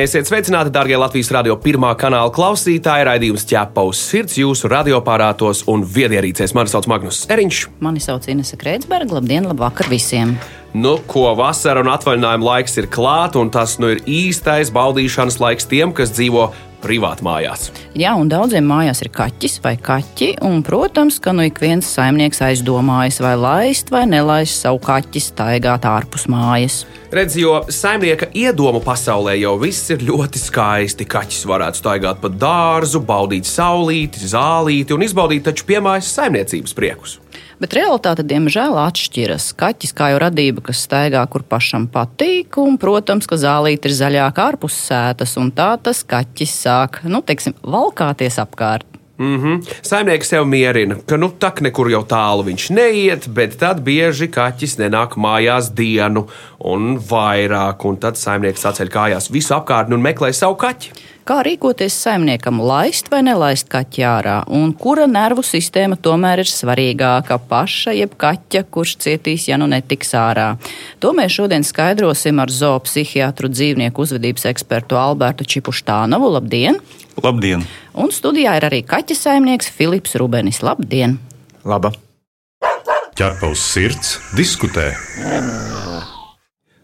Esiet sveicināti, darbie Latvijas radio pirmā kanāla klausītāji. Raidījums ķepa uz sirds jūsu radioaparātos un viedierīcēs. Mani sauc Magnus Eriņš. Mani sauc Inese Kreitsberga. Labdien, labvakar visiem! Nu, ko vasara un atvaļinājuma laiks ir klāts, un tas nu ir īstais baudīšanas laiks tiem, kas dzīvo privātmājās. Jā, un daudziem mājās ir kaķis vai kaķi, un, protams, ka nu ik viens saimnieks aizdomājas, vai laist vai nelaist savu kaķi staigāt ārpus mājas. Redz, jo saimnieka iedomu pasaulē jau viss ir ļoti skaisti. Kaķis varētu staigāt pa dārzu, baudīt saulīti, zālīti un izbaudīt taču piemājas saimniecības priekus. Bet realitāte, diemžēl, atšķiras. Kaķis kā jau radība, kas staigā, kur pašam patīk, un, protams, ka zālīte ir zaļāka ārpus sētas, un tā tas kaķis sāk, nu, teiksim, valkāties apkārt. Mm -hmm. Saimnieks sev mierina, ka nu tak nekur jau tālu viņš neiet, bet tad bieži kaķis nenāk mājās dienu un vairāk, un tad saimnieks atceļ kājās visu apkārtni un meklē savu kaķi. Kā rīkoties saimniekam, laist vai nelaist kaķi ārā, un kura nervu sistēma tomēr ir svarīgāka - paša jeb kaķa, kurš cietīs, ja nu netiks ārā. To mēs šodien skaidrosim ar zoopsihiatru dzīvnieku uzvedības ekspertu Albertu Čipuštānovu. Labdien! Labdien! Un studijā ir arī kaķa saimnieks Filips Rubenis. Labdien! Laba! Ķerpa uz sirds, diskutē.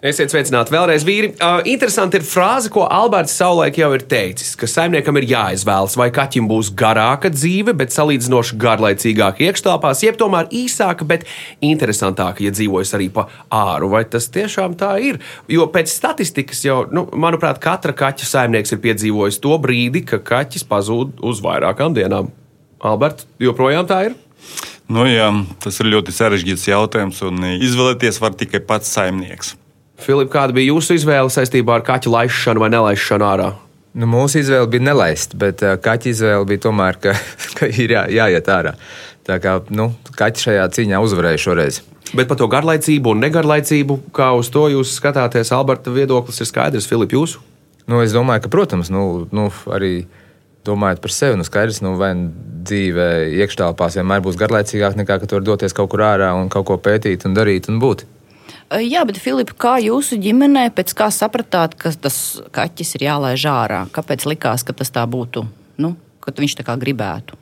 Esiet sveicināti vēlreiz, vīri. Uh, interesanti ir frāze, ko Alberts savulaik jau ir teicis, ka saimniekam ir jāizvēlas, vai kaķim būs garāka dzīve, bet salīdzinoši garlaicīgāka iekštelpās, jeb tomēr īsāka, bet interesantāka, ja dzīvojas arī pa āru. Vai tas tiešām tā ir? Jo pēc statistikas jau, nu, manuprāt, katra kaķa saimnieks ir piedzīvojis to brīdi, ka kaķis pazūd uz vairākām dienām. Alberts, joprojām tā ir? Nu, jā, tas ir ļoti sarežģīts jautājums, un izvēlēties var tikai pats saimnieks. Filip, kāda bija jūsu izvēle saistībā ar kaķu laišanu vai nelaišanu ārā? Nu, mūsu izvēle bija nelaist, bet kaķa izvēle bija tomēr, ka, ka ir jā, jāiet ārā. Tā kā nu, kaķis šajā cīņā uzvarēja šoreiz. Bet par to garlaicību un negarlaicību, kā uz to jūs skatāties, Alberta viedoklis ir skaidrs, Filip, jūsu? Nu, es domāju, ka, protams, nu, nu, arī domājot par sevi, nu, skaidrs, nu, vai dzīve iekštelpās vienmēr būs garlaicīgāka nekā, ka tu vari doties kaut kur ārā un kaut ko pētīt un darīt un būt. Jā, bet Filipa, kā jūsu ģimenē, pēc kā sapratāt, ka tas kaķis ir jālaiž ārā? Kāpēc likās, ka tas tā būtu, nu, ka viņš tā kā gribētu?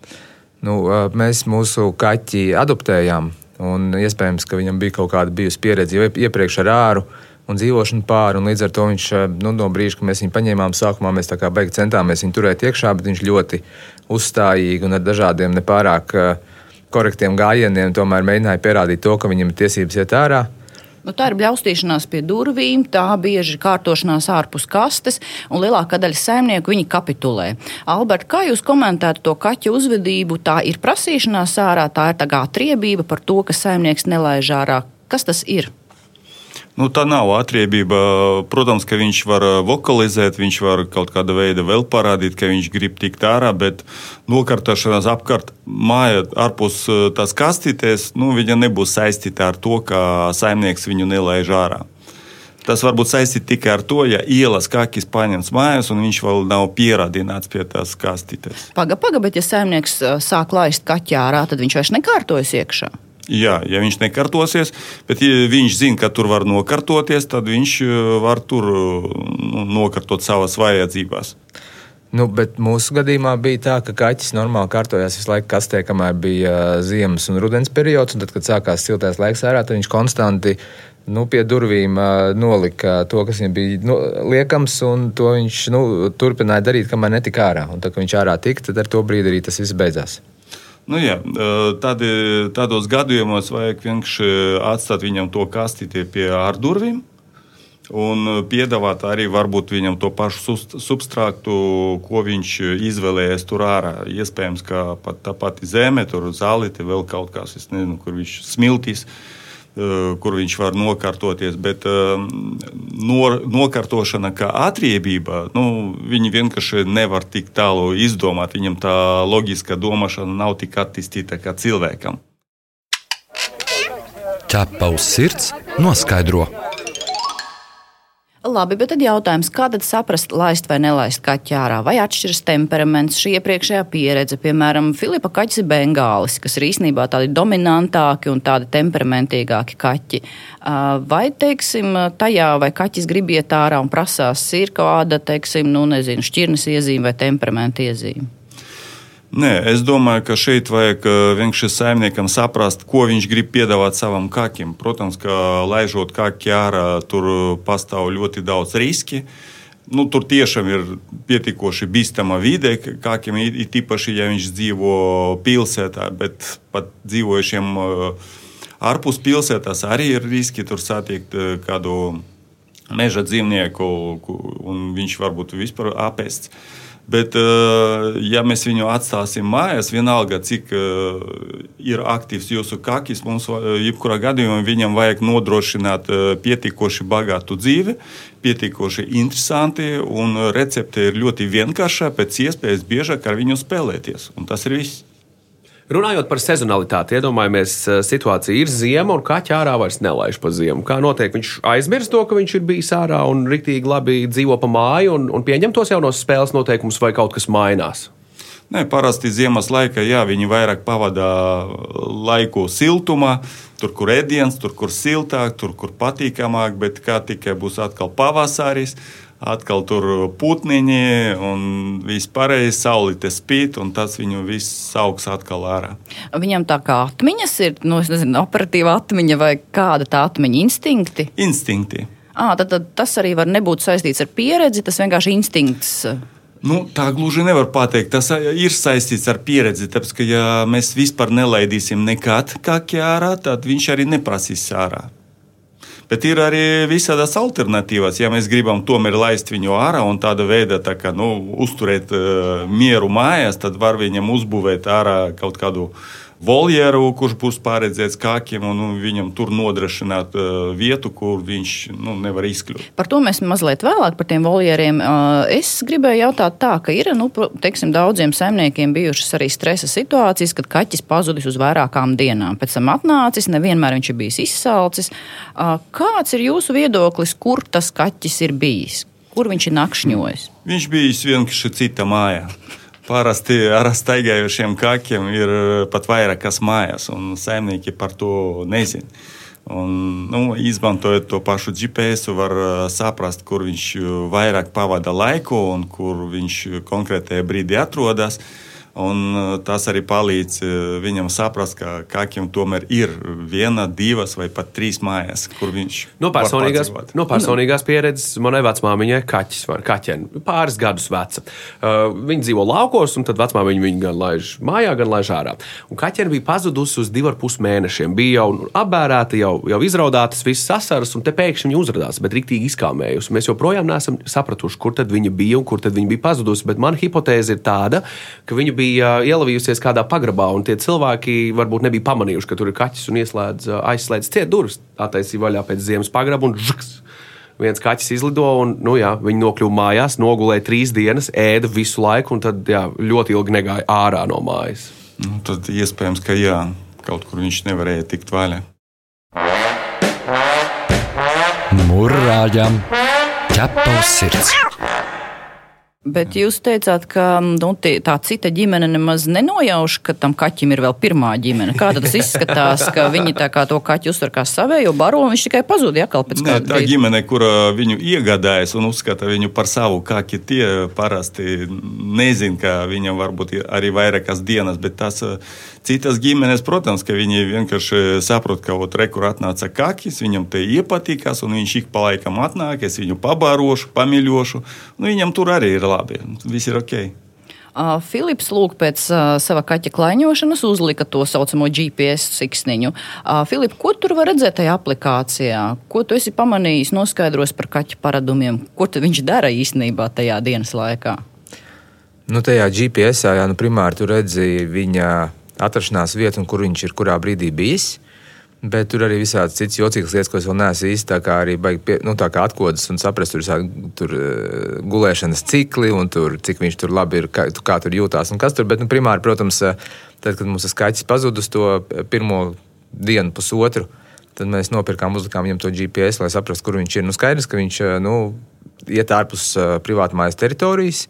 Nu, mēs mūsu kaķi adoptējām, un iespējams, ka viņam bija kaut kāda bijusi pieredze jau iepriekš ar āru un dzīvošanu pāri. Un līdz ar to viņš nu, no brīža, kad mēs viņu paņēmām, sākumā mēs tā kā beigti centāmies viņu turēt iekšā, bet viņš ļoti uzstājīgi un ar dažādiem nepārāk korektiem gājieniem tomēr mēģināja pierādīt to, ka viņam ir tiesības iet ārā. Nu, tā ir bļaustīšanās pie durvīm, tā bieži kārtošanās ārpus kastes, un lielākā daļa saimnieku viņi kapitulē. Alberta, kā jūs komentētu to kaķu uzvedību? Tā ir prasīšanās ārā, tā ir tā kā triebība par to, ka saimnieks nelaiž ārā. Kas tas ir? Nu, tā nav atriebība. Protams, ka viņš var vokalizēt, viņš var kaut kāda veida vēl parādīt, ka viņš grib tikt ārā, bet nokartošanās apkārt māja ārpus tās kastītes, nu, viņa nebūs saistīta ar to, ka saimnieks viņu nelaiž ārā. Tas var būt saistīts tikai ar to, ja ielas kakis paņemts mājās, un viņš vēl nav pierādīts pie tās kastītes. Pagaidi, paga, bet ja saimnieks sāk laist kaķi ārā, tad viņš vairs nekārtojas iekšā. Jā, ja viņš nekartosies, bet ja viņš zina, ka tur var nokartoties, tad viņš var tur nu, nokartot savas vajadzības. Nu, bet mūsu gadījumā bija tā, ka kaķis normāli kārtojās visu laiku kastē, kamēr bija ziemas un rudens periods. Un tad, kad sākās siltais laiks ārā, viņš konstanti nu, pie durvīm nolika to, kas viņam bija nu, liekams, un to viņš nu, turpināja darīt, kamēr netika ārā. Un tad, kad viņš ārā tika, tad ar to brīdi arī tas viss beidzās. Nu, jā, tādi, tādos gadījumos vajag vienkārši atstāt viņam to kastīti pie ārdurvīm. Un piedāvāt arī viņam to pašu substrātu, ko viņš izvēlējies tur ārā. Iespējams, ka pat tā pati zeme, tur zālīte, vēl kaut kas, es nezinu, kur viņš smiltīs. Uh, Eh, kur viņš var nokārtoties. Bet eh, nor, nokārtošana kā atriebība, nu, viņi vienkārši nevar tik tālu izdomāt. Viņam tā loģiskā domāšana nav tik attīstīta kā cilvēkam. Ķepa uz sirds noskaidro. Labi, bet tad jautājums, kā tad saprast, laist vai nelaist kaķi ārā? Vai atšķiras temperaments, šī iepriekšējā pieredze? Piemēram, Filipa kaķis ir bengālis, kas ir īstenībā tādi dominantāki un tādi temperamentīgāki kaķi. Vai, teiksim, tajā, vai kaķis grib iet ārā un prasās, ir kāda, teiksim, nu, nezinu, šķirnes iezīme vai temperamenta iezīme? Nē, es domāju, ka šeit vajag vienkārši saimniekam saprast, ko viņš grib piedāvāt savam kakim. Protams, ka laižot kaki ārā, tur pastāv ļoti daudz riski. Nu, tur tiešām ir pietiekoši bīstama vide, kākiem ir īpaši, ja viņš dzīvo pilsētā, bet pat dzīvojušiem ārpus pilsētās arī ir riski tur satikt kādu meža dzīvnieku, un viņš varbūt vispār apēsts. Bet, eh, ja mēs viņu atstāsim mājās, vienalga, cik eh, ir aktīvs jūsu kakis, mums eh, jebkurā gadījumā viņam vajag nodrošināt pietiekoši bagātu dzīvi, pietiekoši interesanti, un recepte ir ļoti vienkārša, pēc iespējas biežāk ar viņu spēlēties. Un tas ir viss. Runājot par sezonalitāti, iedomājamies, eh, situācija ir ziema, un kaķi ārā vairs nelaiž pa ziemu. Kā notiek? Viņš aizmirst to, ka viņš ir bijis ārā un rīktīgi labi dzīvo pa māju un, un pieņem tos jaunos spēles noteikumus, vai kaut kas mainās. Nē, parasti ziemas laikā jā, viņi vairāk pavada laiku siltumā, tur, kur ēdiens, tur, kur siltāk, tur, kur patīkamāk, bet kā tikai būs atkal pavasaris, atkal tur putniņi un viss pārējais, saulīte spīd, un tas viņu viss augs atkal ārā. Viņam tā kā atmiņas ir, nu, nezinu, operatīva atmiņa vai kāda tā atmiņa instinkti? Instinkti. À, tad, tad tas arī var nebūt saistīts ar pieredzi, tas vienkārši instinkts. Nu, tā gluži nevar pateikt. Tas ir saistīts ar pieredzi. Tāpēc, ka, ja mēs vispār nelaidīsim nekad kā ārā, tad viņš arī neprasīs ārā. Bet ir arī visādas alternatīvas. Ja mēs gribam tomēr laist viņu ārā un tāda veida tā kā, nu, uzturēt uh, mieru mājās, tad var viņam uzbūvēt ārā kaut kādu uh, voljeru, kurš būs paredzēts kākiem, un nu, viņam tur nodrošināt uh, vietu, kur viņš nu, nevar izkļūt. Par to mēs mazliet vēlāk par tiem voljeriem. Uh, es gribēju jautāt tā, ka ir nu, teiksim, daudziem saimniekiem bijušas arī stresa situācijas, kad kaķis pazudis uz vairākām dienām. Pēc tam atnācis, nevienmēr viņš ir bijis izsalcis. Uh, kāds ir jūsu viedoklis, kur tas kaķis ir bijis? Kur viņš ir nakšņojis? Viņš bija vienkārši cita mājā. Parasti ar staigājošiem kakiem ir eh, pat vairākas mājas, un saimnieki par to nezina. Un, nu, izmantojot to pašu GPS, var uh, saprast, kur viņš vairāk pavada laiku un kur viņš konkrētajā brīdī atrodas. Uh, Un uh, tas arī palīdz uh, viņam saprast, ka kaķim tomēr ir viena, divas vai pat trīs mājas, kur viņš no personīgās, no personīgās pieredzes manai vecmāmiņai kaķis var kaķeni pāris gadus veca. Uh, viņi dzīvo laukos, un tad vecmāmiņa viņu gan laiž mājā, gan laiž ārā. Un kaķeni bija pazudusi uz divu ar pus mēnešiem. Bija jau apbērēta, jau, jau izraudātas visas asaras, un te pēkšņi viņa uzrādījās, bet rīktīgi izkāmējusi. Mēs joprojām neesam sapratuši, kur tad viņa bija un kur tad viņa bija pazudusi. Bet mana hipotēze ir tāda, ka viņa bija bija ielavījusies kādā pagrabā, un tie cilvēki varbūt nebija pamanījuši, ka tur ir kaķis un ieslēdz, aizslēdz ciet durvis. Attaisīja vaļā pēc ziemas pagraba un žuks. Viens kaķis izlido, un nu, jā, viņi nokļuva mājās, nogulēja trīs dienas, ēda visu laiku, un tad jā, ļoti ilgi negāja ārā no mājas. Nu, tad iespējams, ka jā, kaut kur viņš nevarēja tikt vaļā. Mūrāģam ķepa uz sirds! Bet jūs teicāt, ka nu, tie, tā cita ģimene nemaz nenojauš, ka tam kaķim ir vēl pirmā ģimene. Kā tas izskatās, ka viņi to kaķu uztver kā savējo baro, un viņš tikai pazudīja atkal pēc kāda Tā brīd. ģimene, kura viņu iegādājas un uzskata viņu par savu kaki, tie parasti nezin, ka viņam varbūt ir arī vairākas dienas, bet tas citas ģimenes, protams, ka viņi vienkārši saprot, ka ot, rekur atnāca kakis, viņam te iepatīkās, un viņš ik pa laikam atnāk, es viņu pabarošu, pamīļošu, un viņam tur arī ir labi labi. Viss ir ok. Uh, Filips Lūk pēc uh, sava kaķa klaiņošanas uzlika to saucamo GPS siksniņu. Uh, Filip, ko tur var redzēt tajā aplikācijā? Ko tu esi pamanījis, noskaidros par kaķa paradumiem? Ko viņš dara īstenībā tajā dienas laikā? Nu, tajā GPS, jā, nu, primāri tu redzi viņa atrašanās vietu un kur viņš ir kurā brīdī bijis. Bet tur arī visādas citas jocīgas lietas, ko es vēl neesmu īsti pie, nu, atklājis un saprast. Tur ir tur, uh, gulēšanas cikli, un tur, cik viņš tur labi ir, kā, kā tur jūtās un kas tur. Bet, nu, primāri, protams, eh, tad, kad mums tas kaķis pazudus to pirmo dienu, pusotru. Tad mēs nopirkām, uzlikām viņam to GPS, lai saprastu, kur viņš ir. Nu, skaidrs, ka viņš nu, iet ārpus uh, privātmājas teritorijas.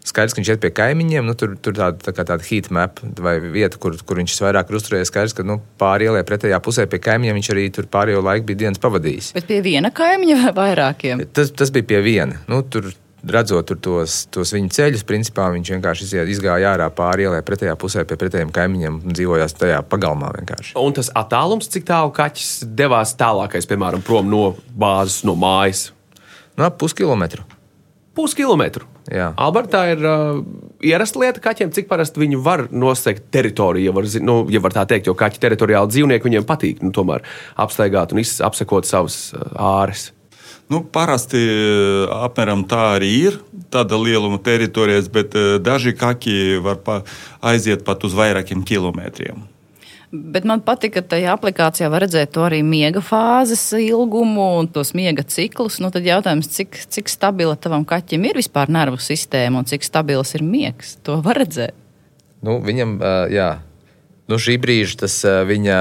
Skaidrs, ka viņš iet pie kaimiņiem, nu, tur, tur tāda, tā kā tāda heat map vai vieta, kur, kur viņš vairāk ir uzturējies. Skaidrs, ka nu, pāri ielai pretējā pusē pie kaimiņiem viņš arī tur pārējo laiku bija dienas pavadījis. Bet pie viena kaimiņa vai vairākiem? Tas, tas bija pie viena. Nu, tur, redzot tur tos, tos viņa ceļus, principā viņš vienkārši iziet, izgāja ārā pāri ielai pretējā pusē pie pretējiem kaimiņiem un dzīvojās tajā pagalmā vienkārši. Un tas attālums, cik tālu kaķis devās tālākais, piemēram, prom no bāzes, no mājas? Nu, ap puskilometru. Puskilometru. Jā. Albertā ir uh, ierasta lieta kaķiem, cik parasti viņi var nosegt teritoriju, ja var, nu, ja var tā teikt, jo kaķi teritoriāli dzīvnieki viņiem patīk nu, tomēr apstaigāt un apsekot savas uh, āres. Nu, parasti eh, apmēram tā arī ir. Tāda lieluma teritorijas, bet eh, daži kaki var pa, aiziet pat uz vairākiem kilometriem. Bet man patīk, ka tajā aplikācijā var redzēt arī miega fāzes ilgumu un tos miega ciklus. Nu, tad jautājums, cik, cik stabila tavam kaķim ir vispār nervu sistēma un cik stabils ir miegs? To var redzēt. Nu, viņam, jā, nu, šī brīža tas ā, viņa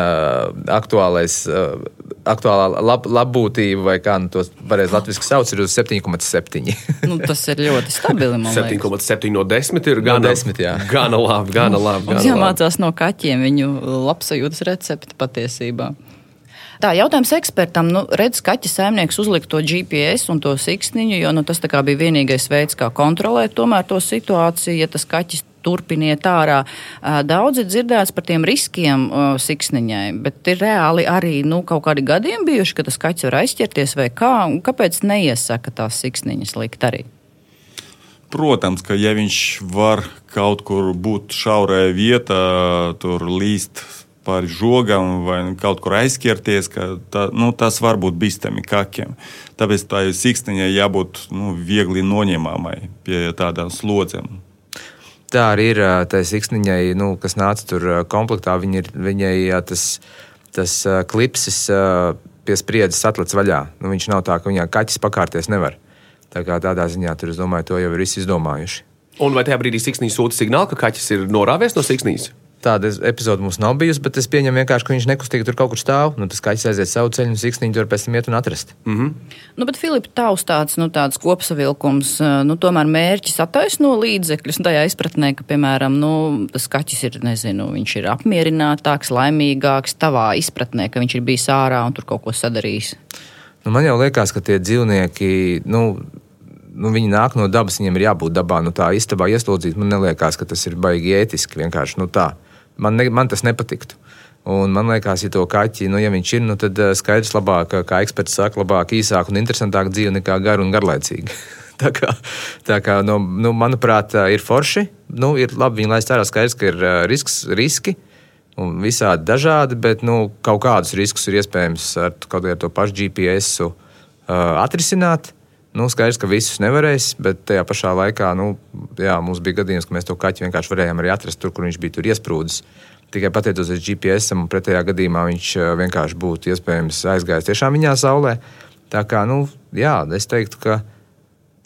aktuālais, ā, aktuālā lab, labbūtība, vai kā nu, to pareizi latviešu sauc, ir uz 7,7. Nu, tas ir ļoti stabili. man liekas. 7,7 no 10 ir gana, 10, jā. gana labi. Gana labi, gana labi. jāmācās no kaķiem viņu labsajūtas recepti patiesībā. Tā jautājums ekspertam, nu, redz, kaķa saimnieks uzlika to GPS un to siksniņu, jo nu, tas bija vienīgais veids, kā kontrolēt tomēr to situāciju, ja tas kaķis turpiniet ārā. Daudz ir dzirdēts par tiem riskiem siksniņai, bet ir reāli arī nu, kaut kādi gadījumi bijuši, ka tas kaķis var aizķerties vai kā, kāpēc neiesaka tās siksniņas likt arī? Protams, ka ja viņš var kaut kur būt šaurā vietā, tur līst pāri žogam vai kaut kur aizķerties, ka tā, nu, tas var būt bīstami kakiem. Tāpēc tā siksniņai jābūt nu, viegli noņemamai pie tādām slodzēm. Tā arī ir tā siksniņai, nu, kas nāca tur komplektā. Viņa ir, viņai tas, tas klipsis pie spriedzes atlec vaļā. Nu, viņš nav tā, ka viņā kaķis pakārties nevar. Tā kā tādā ziņā tur, es domāju, to jau ir izdomājuši. Un vai tajā brīdī siksniņa sūta signālu, ka kaķis ir norāvies no siksniņas? Tāda epizode mums nav bijusi, bet es pieņemu vienkārši, ka viņš nekustīgi tur kaut kur stāv. Nu, tas kaķis aiziet savu ceļu, un siksniņu tur pēc tam iet un atrast. Mm. Nu, bet, Filipa, tavs tāds, nu, tāds kopsavilkums, eh, nu, tomēr mērķis attaisno līdzekļus. nu, Tajā izpratnē, ka, piemēram, nu, tas kaķis ir, nezinu, viņš ir apmierinātāks, laimīgāks, tavā izpratnē, ka viņš ir bijis ārā un tur kaut ko sadarījis. Nu, man jau liekas, ka tie dzīvnieki, nu, nu, viņi nāk no dabas, viņiem ir jābūt dabā. Nu, tā istabā ieslodzīt, man liekas, ka tas ir baigi ētiski. Vienkārši nu, tā. Man, ne, man tas nepatiktu. Un man liekas, ja to kaķi, nu, ja viņš ir, nu, tad eh, skaidrs, labāk, kā eksperts saka, labāk, īsāk un interesantāk dzīve nekā gara un garlaicīga. tā kā, tā kā nu, nu, manuprāt, eh, ir forši. Nu, ir labi, viņi laist ārā skaidrs, ka ir eh, risks, riski. Un visādi dažādi, bet nu, kaut kādus riskus ir iespējams ar kaut kādu to pašu GPS uh, atrisināt. Nu, skaidrs, ka visus nevarēs, bet tajā pašā laikā nu, jā, mums bija gadījums, ka mēs to kaķi vienkārši varējām arī atrast tur, kur viņš bija tur iesprūdis. Tikai pateicoties GPS, un pretējā gadījumā viņš uh, vienkārši būtu iespējams aizgājis tiešām viņā saulē. Tā kā, nu, jā, es teiktu, ka,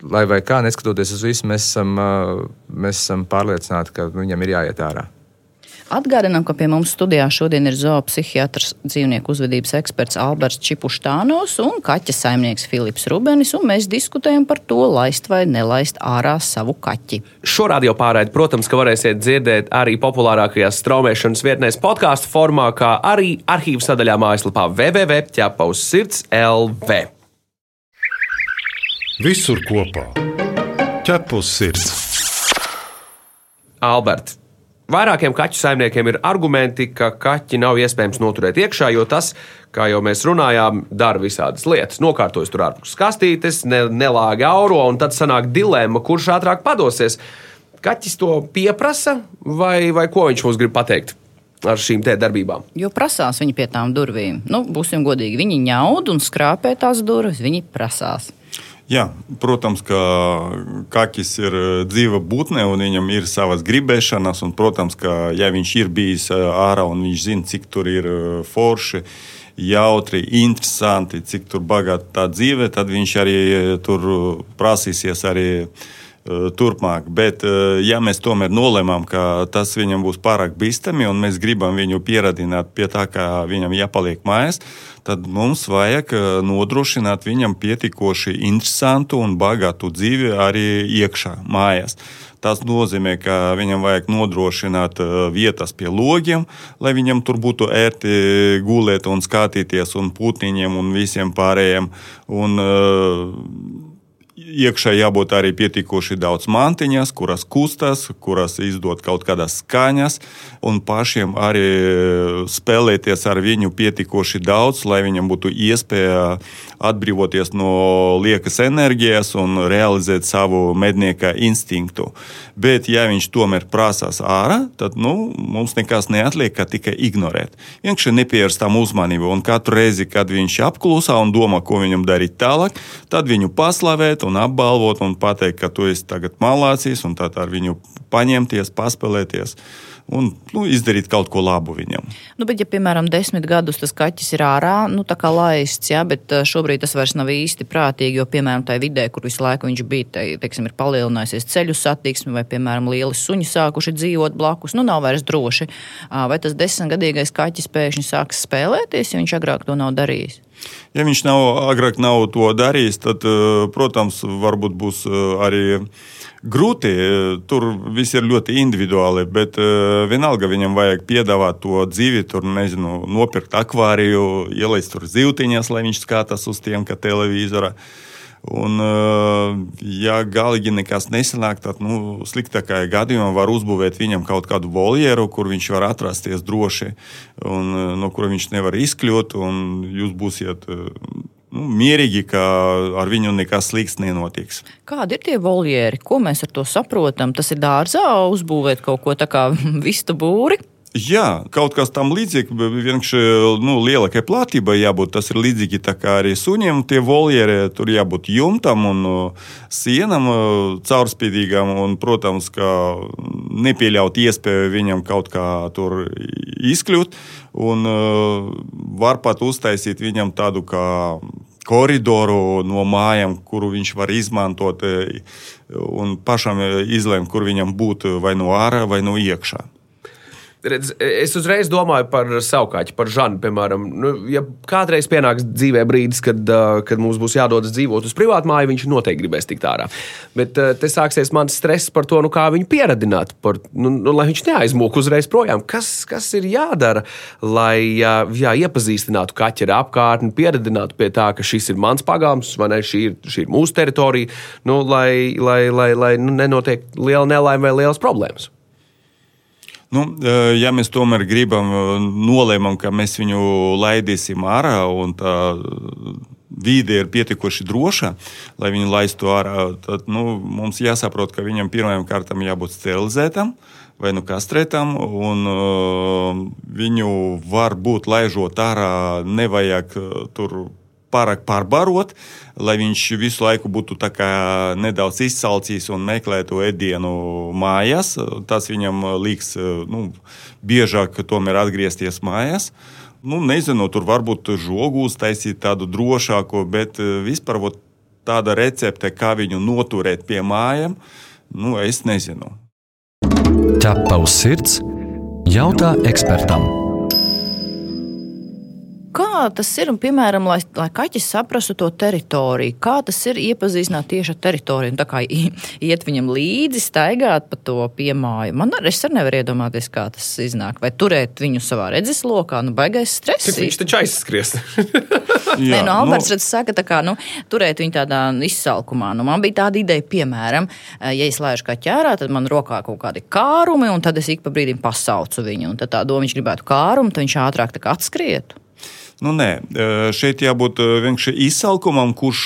lai vai kā, neskatoties uz visu, mēs esam, uh, mēs esam pārliecināti, ka nu, viņam ir jāiet ārā. Atgādinām, ka pie mums studijā šodien ir zoopsihiatrs, dzīvnieku uzvedības eksperts Alberts Čipuštānos un kaķa saimnieks Filips Rubenis, un mēs diskutējam par to, laist vai nelaist ārā savu kaķi. Šo radio pārraidi, protams, ka varēsiet dzirdēt arī populārākajās straumēšanas vietnēs, podkāstu formā, kā arī arhīvu sadaļā mājaslapā www.ķepaus LV. Visur kopā - ķepus sirds. Alberts. Vairākiem kaķu saimniekiem ir argumenti, ka kaķi nav iespējams noturēt iekšā, jo tas, kā jau mēs runājām, dara visādas lietas. Nokārtojas tur ārpus kastītes, ne, nelāgi auro, un tad sanāk dilemma, kurš ātrāk padosies. Kaķis to pieprasa, vai, vai ko viņš mums grib pateikt ar šīm te darbībām? Jo prasās viņi pie tām durvīm. Nu, būsim godīgi, viņi ņaud un skrāpē tās durvis, viņi prasās. Jā, protams, ka kakis ir eh, dzīva būtne un viņam ir savas gribēšanas. Un, protams, ka ja viņš ir bijis eh, ārā un viņš zina, cik tur ir eh, forši, jautri, interesanti, cik tur bagāta tā dzīve, tad viņš arī tur prasīsies arī turpmāk. Bet, ja mēs tomēr nolēmām, ka tas viņam būs pārāk bīstami un mēs gribam viņu pieradināt pie tā, ka viņam jāpaliek mājās, tad mums vajag nodrošināt viņam pietiekoši interesantu un bagātu dzīvi arī iekšā mājās. Tas nozīmē, ka viņam vajag nodrošināt vietas pie logiem, lai viņam tur būtu ērti gulēt un skatīties, un putniņiem un visiem pārējiem. Un, iekšā jābūt arī pietiekoši daudz mantiņas, kuras kustas, kuras izdod kaut kādas skaņas, un pašiem arī spēlēties ar viņu pietiekoši daudz, lai viņam būtu iespēja atbrīvoties no liekas enerģijas un realizēt savu mednieka instinktu. Bet, ja viņš tomēr prasās ārā, tad nu, mums nekas neatliek, kā tikai ignorēt. Vienkārši nepievērst tam uzmanību, un katru reizi, kad viņš apklusā un domā, ko viņam darīt tālāk, tad viņu paslavēt un apbalvot un pateikt, ka tu esi tagad malācīs un tā ar viņu paņemties, paspēlēties un nu, izdarīt kaut ko labu viņam. Nu, bet, ja, piemēram, desmit gadus tas kaķis ir ārā, nu, tā kā laists, jā, bet šobrīd tas vairs nav īsti prātīgi, jo, piemēram, tajā vidē, kur visu laiku viņš bija, te, teiksim, ir palielinājusies ceļu satiksme, vai, piemēram, lieli suņi sākuši dzīvot blakus, nu, nav vairs droši. Vai tas desmitgadīgais kaķis pēkšņi sāks spēlēties, ja viņš agrāk to nav darījis? Ja viņš nav agrāk nav to darījis, tad, protams, varbūt būs arī grūti. Tur viss ir ļoti individuāli, bet vienalga viņam vajag piedāvāt to dzīvi, tur nezinu, nopirkt akvāriju, ielaist tur zīltiņas, lai viņš skatās uz tiem, kā televizorā. Un, ja galīgi nekas nesanāk, tad nu, sliktākajā gadījumā var uzbūvēt viņam kaut kādu voljeru, kur viņš var atrasties droši, un no kura viņš nevar izkļūt. Jūs būsiet nu, mierīgi, ka ar viņu nekas slikts nenotiks. Kādi ir tie voljeri? Ko mēs ar to saprotam? Tas ir dārzā uzbūvēt kaut ko tādu kā vistu būri. Jā, kaut kas tam līdzīgs, vienkārši nu, lielākai platībai jābūt. Tas ir līdzīgi arī suņiem. Tie voljeri tur jābūt jumtam un sienam caurspīdīgam, un, protams, ka nepieļaut iespēju viņam kaut kā tur izkļūt. Un var pat uztaisīt viņam tādu kā koridoru no mājām, kuru viņš var izmantot un pašam izlemt, kur viņam būt vai no ārā vai no iekšā redz, es uzreiz domāju par savu kaķi, par Žanu. Piemēram, nu, ja kādreiz pienāks dzīvē brīdis, kad, kad mums būs jādodas dzīvot uz privātu māju, viņš noteikti gribēs tikt ārā. Bet te sāksies mans stress par to, nu, kā viņu pieradināt, par, nu, nu, lai viņš neaizmūk uzreiz projām. Kas, kas ir jādara, lai jā, iepazīstinātu kaķi ar apkārtni, pieradinātu pie tā, ka šis ir mans pagalms, vai ne, šī ir, šī ir mūsu teritorija, nu, lai, lai, lai, lai nu, nenotiek liela nelaime vai liels problēmas. Nu, eh, ja mēs tomēr gribam, eh, nolēmam, ka mēs viņu laidīsim ārā un tā vide ir pietiekoši droša, lai viņu laistu ārā, tad nu, mums jāsaprot, ka viņam pirmajam kārtam jābūt sterilizētam vai nu kastrētam, un uh, viņu var būt laižot ārā, nevajag tur pārāk pārbarot, lai viņš visu laiku būtu nedaudz izsalcis un meklētu ēdienu mājās. Tas viņam liks nu, biežāk tomēr atgriezties mājās. Nu, nezinu, tur varbūt žogu uztaisīt tādu drošāku, bet vispār vot, tāda recepte, kā viņu noturēt pie mājām, nu, es nezinu. Ķepa uz sirds jautā ekspertam. Kā tas ir, un, piemēram, lai, lai kaķis saprastu to teritoriju, kā tas ir iepazīstināt tieši ar teritoriju, tā kā iet viņam līdzi, staigāt pa to piemāju. Man arī es arī nevaru iedomāties, kā tas iznāk. Vai turēt viņu savā redzeslokā, nu, baigais stress. Viņš taču aizskries. Nē, no Alberts nu... saka, kā, nu, turēt viņu tādā izsalkumā. Nu, man bija tāda ideja, piemēram, ja es laižu kā ķērā, tad man rokā kaut kādi kārumi, un tad es ik pa brīdim pasaucu viņu. Un tad tā doma, viņš gribētu kārumu, tad viņš ātrāk atskrietu. Nu, nē, šeit jābūt vienkārši izsalkumam, kurš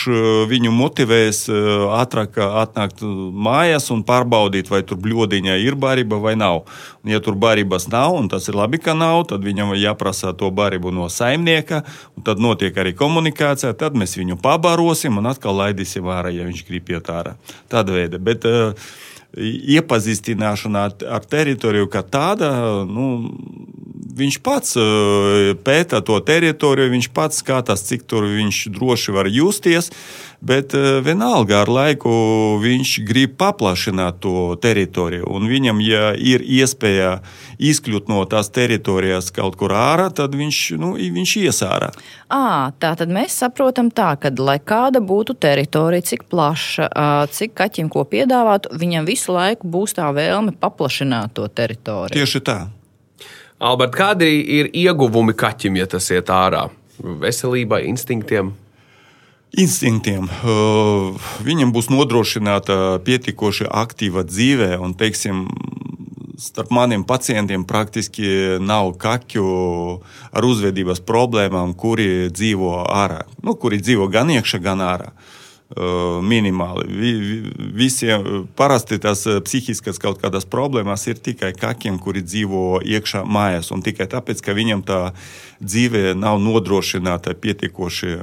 viņu motivēs ātrāk atnākt mājās un pārbaudīt, vai tur bļodiņā ir barība vai nav. Un, ja tur barības nav, un tas ir labi, ka nav, tad viņam jāprasa to barību no saimnieka, un tad notiek arī komunikācija. Tad mēs viņu pabarosim un atkal laidīsim ārā, ja viņš grib iet ārā. Tāda veida. Bet, iepazīstināšana ar, ar teritoriju kā tāda, nu, viņš pats uh, pēta to teritoriju, viņš pats skatās, cik tur viņš droši var justies. Bet uh, vienalga ar laiku viņš grib paplašināt to teritoriju. Un viņam, ja ir iespēja izkļūt no tās teritorijas kaut kur ārā, tad viņš, nu, viņš ies ārā. À, tā tad mēs saprotam tā, ka, lai kāda būtu teritorija, cik plaša, cik kaķim ko piedāvāt, viņam visu laiku būs tā vēlme paplašināt to teritoriju. Tieši tā. Albert, kādi ir ieguvumi kaķim, ja tas iet ārā? Veselībai, instinktiem? Instinktiem. Uh, viņam būs nodrošināta pietiekoši aktīva dzīve, un, teiksim, starp maniem pacientiem praktiski nav kaķu ar uzvedības problēmām, kuri dzīvo ārā. Nu, kuri dzīvo gan iekšā, gan ārā. Uh, minimāli. Vi, vi, visiem parasti tās psihiskas kaut kādas problēmas ir tikai kakiem, kuri dzīvo iekšā mājās. Un tikai tāpēc, ka viņam tā dzīve nav nodrošināta pietiekoši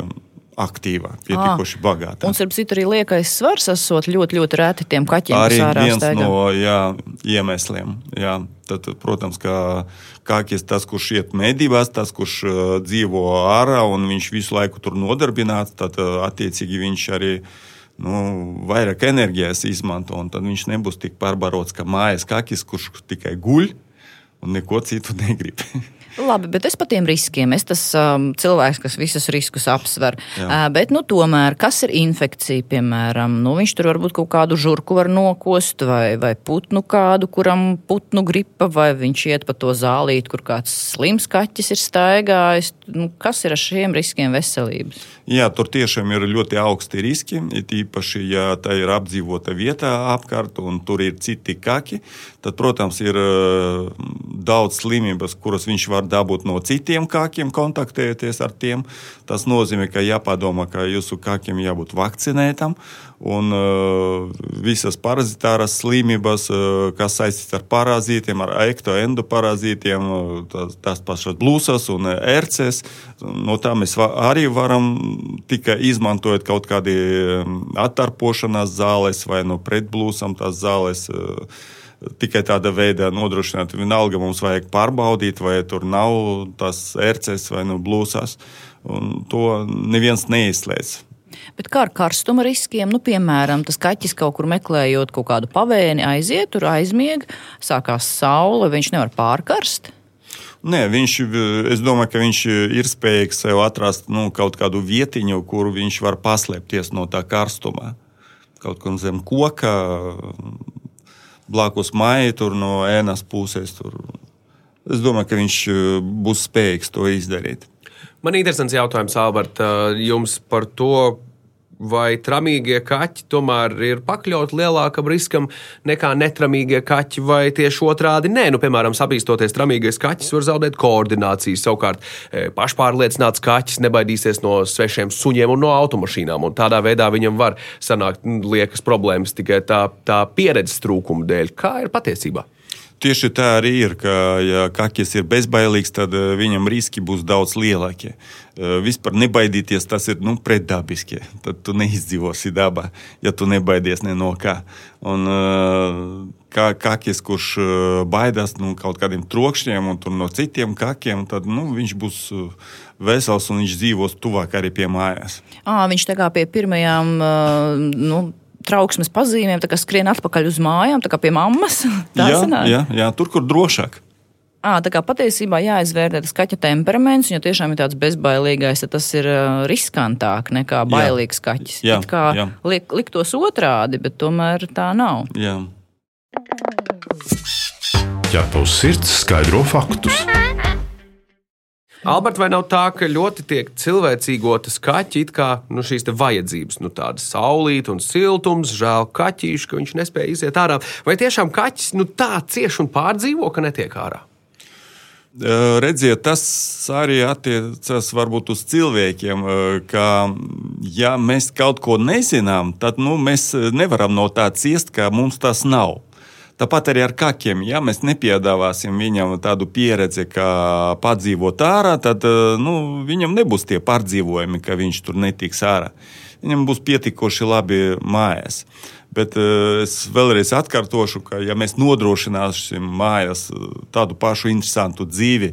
aktīvā, pietiekoši bagātā. Un, starp citu, arī liekais svars esot ļoti, ļoti reti tiem kaķiem, Arī viens staigā. no jā, iemesliem. Jā. Tad, protams, ka kākis tas, kurš iet medībās, tas, kurš uh, dzīvo ārā un viņš visu laiku tur nodarbināts, tad uh, attiecīgi viņš arī nu, vairāk enerģijas izmanto. Tad viņš nebūs tik pārbarots kā mājas kākis, kurš tikai guļ un neko citu negrib. Labi, bet es par tiem riskiem. Es tas um, cilvēks, kas visus riskus apsver. Jā. Uh, bet, nu, tomēr, kas ir infekcija, piemēram, nu, viņš tur varbūt kaut kādu žurku var nokost, vai, vai putnu kādu, kuram putnu gripa, vai viņš iet pa to zālīt, kur kāds slims kaķis ir staigājis. Nu, kas ir ar šiem riskiem veselības? Jā, tur tiešām ir ļoti augsti riski. It īpaši, ja tā ir apdzīvota vieta apkārt un tur ir citi kaki, tad, protams, ir daudz slimības, kuras viņš var dabūt no citiem kakiem, kontaktējoties ar tiem. Tas nozīmē, ka jāpadomā, ka jūsu kakiem jābūt vakcinētam. Un uh, visas parazitāras slimības, uh, kas saistītas ar parazītiem, ar ektoendoparāzītiem, uh, tās, tās pašas blūzas un ērces, no tā mēs va arī varam tikai izmantojot kaut kādi um, attarpošanās zāles vai no pretblūzam tās zāles. Uh, Tikai tāda veida nodrošināt, vienalga mums vajag pārbaudīt, vai tur nav tās ērces vai nu blūzas. To neviens neizslēdz. Bet kā ar karstuma riskiem? Nu, piemēram, tas kaķis kaut kur meklējot kaut kādu pavēni, aiziet, tur aizmieg, sākās saule, viņš nevar pārkarst. Nē, viņš, es domāju, ka viņš ir spējīgs sev atrast nu, kaut kādu vietiņu, kur viņš var paslēpties no tā karstuma. Kaut kur zem koka, blakus maija, tur no ēnas puses. Tur. Es domāju, ka viņš būs spējīgs to izdarīt. Man ir interesants jautājums, Albert, jums par to. Vai tramīgie kaķi tomēr ir pakļauti lielākam riskam nekā netramīgie kaķi, vai tieši otrādi? Nē, nu, piemēram, sapīstoties, tramīgais kaķis var zaudēt koordināciju. Savukārt, pašpārliecināts kaķis nebaidīsies no svešiem suņiem un no automašīnām. Un tādā veidā viņam var sanākt liekas problēmas tikai tā, tā pieredzes trūkuma dēļ. Kā ir patiesībā? Tieši tā arī ir, ka, ja kakis ir bezbailīgs, tad viņam riski būs daudz lielākie. Vispār nebaidīties, tas ir nu, pretdabiski. Tad tu neizdzīvosi dabā, ja tu nebaidies ne no kā. Un, kā kakis, kurš baidās no nu, kaut kādiem trokšņiem un no citiem kakiem, tad nu, viņš būs vesels un viņš dzīvos tuvāk arī pie mājās. À, viņš tā kā pie pirmajām. Nu, trauksmes pazīmēm, tā kā skrien atpakaļ uz mājām, tā kā pie mammas. Tā jā, sanāk? jā, jā, tur, kur drošāk. À, tā kā patiesībā jāizvērtē tas kaķa temperaments, un ja tiešām ir tāds bezbailīgais, tad tas ir uh, riskantāk nekā bailīgs jā. kaķis. Jā, It kā jā. liek, liktos otrādi, bet tomēr tā nav. Jā. Ķepus sirds skaidro faktus. Alberts, vai nav tā, ka ļoti tiek cilvēcīgotas kaķi, it kā nu, šīs vajadzības, nu, tāda saulīta un siltums, žēl kaķīši, ka viņš nespēja iziet ārā. Vai tiešām kaķis nu, tā cieši un pārdzīvo, ka netiek ārā? Redziet, tas arī attiecas varbūt uz cilvēkiem, ka, ja mēs kaut ko nezinām, tad nu, mēs nevaram no tā ciest, ka mums tas nav. Tāpat arī ar kakiem. Ja mēs nepiedāvāsim viņam tādu pieredzi, kā padzīvot ārā, tad eh, nu, viņam nebūs tie pārdzīvojumi, ka viņš tur netiks ārā. Viņam būs pietiekoši labi mājās. Bet uh, es vēlreiz atkārtošu, ka, ja mēs nodrošināsim mājās tādu pašu interesantu dzīvi,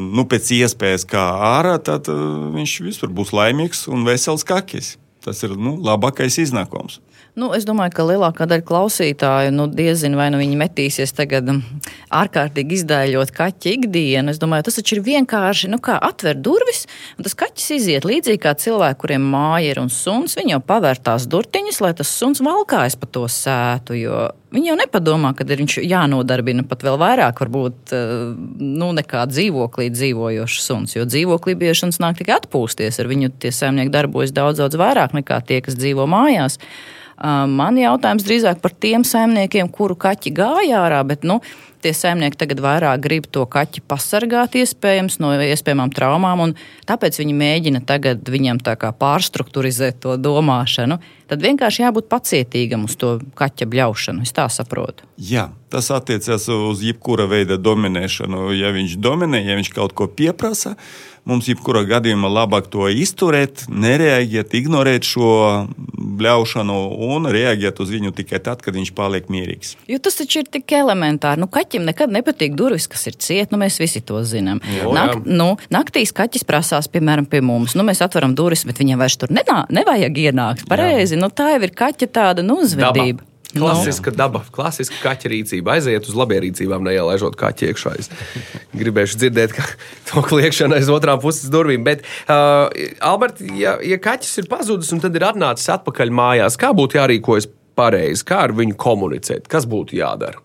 nu, pēc iespējas kā ārā, tad viņš visur būs laimīgs un vesels kakis. Tas ir nu, labākais iznākums. Nu, es domāju, ka lielākā daļa klausītāju nu, diezinu, vai nu viņi metīsies tagad um, ārkārtīgi izdēļot kaķa ikdienu. Es domāju, tas taču ir vienkārši nu, atver durvis, un tas kaķis iziet līdzīgi kā cilvēki, kuriem māja ir un suns. Viņi jau pavēr tās durtiņas, lai tas suns valkājas pa to sētu. Viņi jau nepadomā, ka ir viņš jānodarbina pat vēl vairāk, varbūt uh, nu, nekā dzīvoklī dzīvojošs suns. Jo dzīvoklī bieži suns nāk tikai atpūsties, ar viņu tie saimnieki darbojas daudz, daudz vairāk nekā tie, kas dzīvo mājās. Man jautājums drīzāk par tiem saimniekiem, kuru kaķi gāja ārā, bet nu, tie saimnieki tagad vairāk grib to kaķi pasargāt iespējams no iespējamām traumām, un tāpēc viņi mēģina tagad viņam tā kā pārstrukturizēt to domāšanu. Tad vienkārši jābūt pacietīgam uz to kaķa bļaušanu, es tā saprotu. Jā, tas attiecas uz jebkura veida dominēšanu. Ja viņš dominē, ja viņš kaut ko pieprasa, Mums jebkurā gadījumā labāk to izturēt, nereaģēt, ignorēt šo bļaušanu un reaģēt uz viņu tikai tad, kad viņš paliek mierīgs. Jo tas taču ir tik elementāri. Nu, kaķim nekad nepatīk durvis, kas ir ciet, nu mēs visi to zinām. Nak, nu, naktīs kaķis prasās, piemēram, pie mums. Nu, mēs atveram durvis, bet viņam vairs tur nenā, nevajag ienākt. Pareizi, nu, tā jau ir kaķa tāda nu, uzvedība. Daba. Klasiska no. daba, klasiska kaķa rīcība. Aiziet uz labierīcībām, neielaižot kaķi iekšā. Es gribēšu dzirdēt, ka to kliēkšana aiz otrām puses durvīm. Bet, uh, Albert, ja, ja kaķis ir pazudis un tad ir atnācis atpakaļ mājās, kā būtu jārīkojas pareizi, kā ar viņu komunicēt, kas būtu jādara?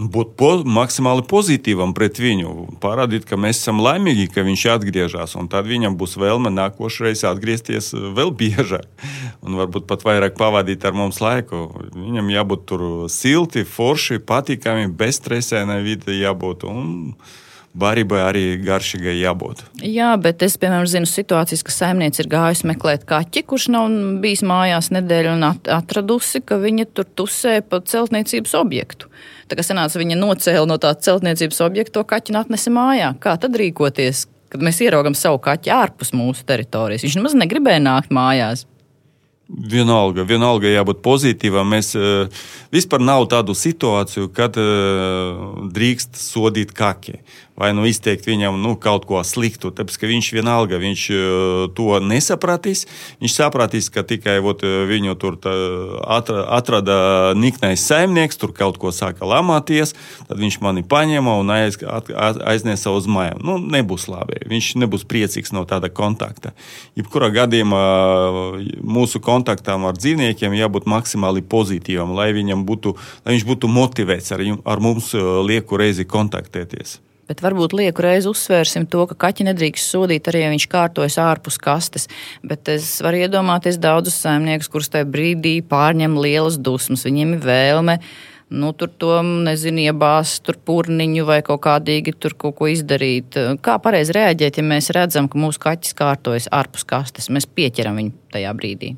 Būt po, maksimāli pozitīvam pret viņu, parādīt, ka mēs esam laimīgi, ka viņš atgriežas. Tad viņam būs vēlme nākošais atgriezties eh, vēl biežāk un varbūt pat vairāk pavadīt ar mums laiku. Viņam jābūt tur silti, forši, patīkami, bezstresainai vidē jābūt. Un, barībai arī garšīgai jābūt. Jā, bet es, piemēram, zinu situācijas, ka saimniece ir gājusi meklēt kaķi, kurš nav bijis mājās nedēļu un atradusi, ka viņa tur tusē pa celtniecības objektu. Tā kā sanāca, viņa nocēla no tā celtniecības objekta to kaķi un atnesa mājā. Kā tad rīkoties, kad mēs ieraugam savu kaķi ārpus mūsu teritorijas? Viņš nemaz negribēja nākt mājās. Vienalga, vienalga jābūt pozitīvam. Mēs uh, vispār nav tādu situāciju, kad uh, drīkst sodīt kaki vai nu izteikt viņam nu, kaut ko sliktu. Tāpēc, ka viņš vienalga viņš uh, to nesapratīs. Viņš sapratīs, ka tikai ot, viņu tur atra, atrada niknais saimnieks, tur kaut ko sāka lamāties, tad viņš mani paņēma un aiz, aiznesa uz mājām. Nu, nebūs labi. Viņš nebūs priecīgs no tāda kontakta. Jebkurā gadījumā mūsu kontaktam ar dzīvniekiem jābūt maksimāli pozitīvam, lai, būtu, lai viņš būtu motivēts ar, ar mums lieku reizi kontaktēties. Bet varbūt lieku reizi uzsvērsim to, ka kaķi nedrīkst sodīt arī, ja viņš kārtojas ārpus kastes. Bet es varu iedomāties daudzus saimniekus, kurus tajā brīdī pārņem lielas dusmas. Viņiem ir vēlme nu, tur to nezinu, iebāzt tur purniņu vai kaut kādīgi tur kaut ko izdarīt. Kā pareizi reaģēt, ja mēs redzam, ka mūsu kaķis kārtojas ārpus kastes? Mēs pieķeram viņu tajā brīdī.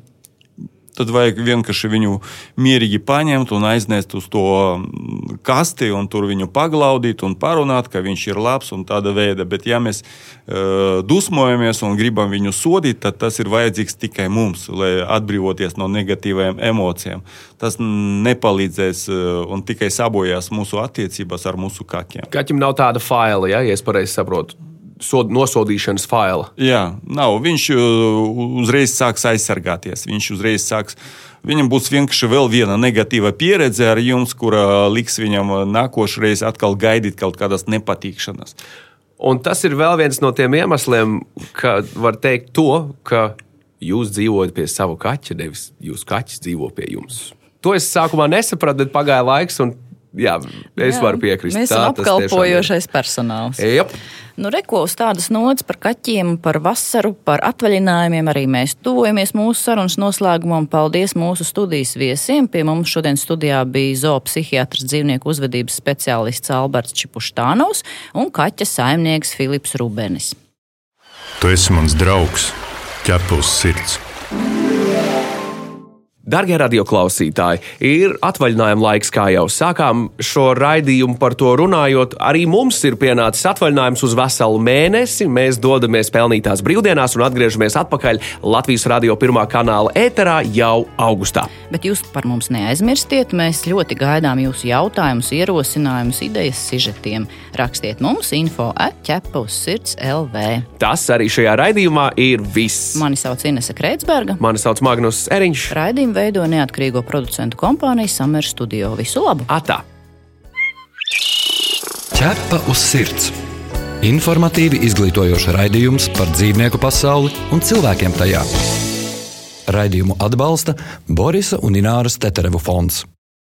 Tad vajag vienkārši viņu mierīgi paņemt un aiznest uz to mm, kasti, un tur viņu paglaudīt un parunāt, ka viņš ir labs un tāda veida. Bet, ja mēs uh, dusmojamies un gribam viņu sodīt, tad tas ir vajadzīgs tikai mums, lai atbrīvoties no negatīvajām emocijām. Tas nepalīdzēs uh, un tikai sabojās mūsu attiecības ar mūsu kakiem. Kaķim nav tāda faila, ja, ja es pareizi saprotu sod, nosodīšanas faila. Jā, nav. Viņš uh, uzreiz sāks aizsargāties. Viņš uzreiz sāks. Viņam būs vienkārši vēl viena negatīva pieredze ar jums, kura liks viņam uh, nākošais atkal gaidīt kaut kādas nepatīkšanas. Un tas ir vēl viens no tiem iemesliem, ka var teikt to, ka jūs dzīvojat pie sava kaķa, nevis jūsu kaķis dzīvo pie jums. To es sākumā nesapratu, bet pagāja laiks, un jā, es jā, varu piekrist. Mēs esam apkalpojošais personāls. Yep. Nu, reko uz tādas nots par kaķiem, par vasaru, par atvaļinājumiem arī mēs tuvojamies mūsu sarunas noslēgumam. Paldies mūsu studijas viesiem. Pie mums šodien studijā bija zoopsihiatrs dzīvnieku uzvedības speciālists Alberts Čipuštānovs un kaķa saimnieks Filips Rubenis. Tu esi mans draugs, ķepus sirds. Darbie radioklausītāji, ir atvaļinājuma laiks, kā jau sākām šo raidījumu par to runājot. Arī mums ir pienācis atvaļinājums uz veselu mēnesi. Mēs dodamies pelnītās brīvdienās un atgriežamies atpakaļ Latvijas radio pirmā kanāla ēterā jau augustā. Bet jūs par mums neaizmirstiet. Mēs ļoti gaidām jūsu jautājumus, ierosinājumus, idejas, sižetiem. Rakstiet mums info atķepa uz sirds LV. Tas arī šajā raidījumā ir viss. Mani sauc Inese Kreitsberga. Mani sauc Magnus Eriņš. Raidījumu veido neatkarīgo producentu kompānija Summer Studio. Visu labu! Atā! Ķepa uz sirds! Informatīvi izglītojošs raidījums par dzīvnieku pasauli un cilvēkiem tajā. Raidījumu atbalsta Borisa un Ināras Teterevu fonds.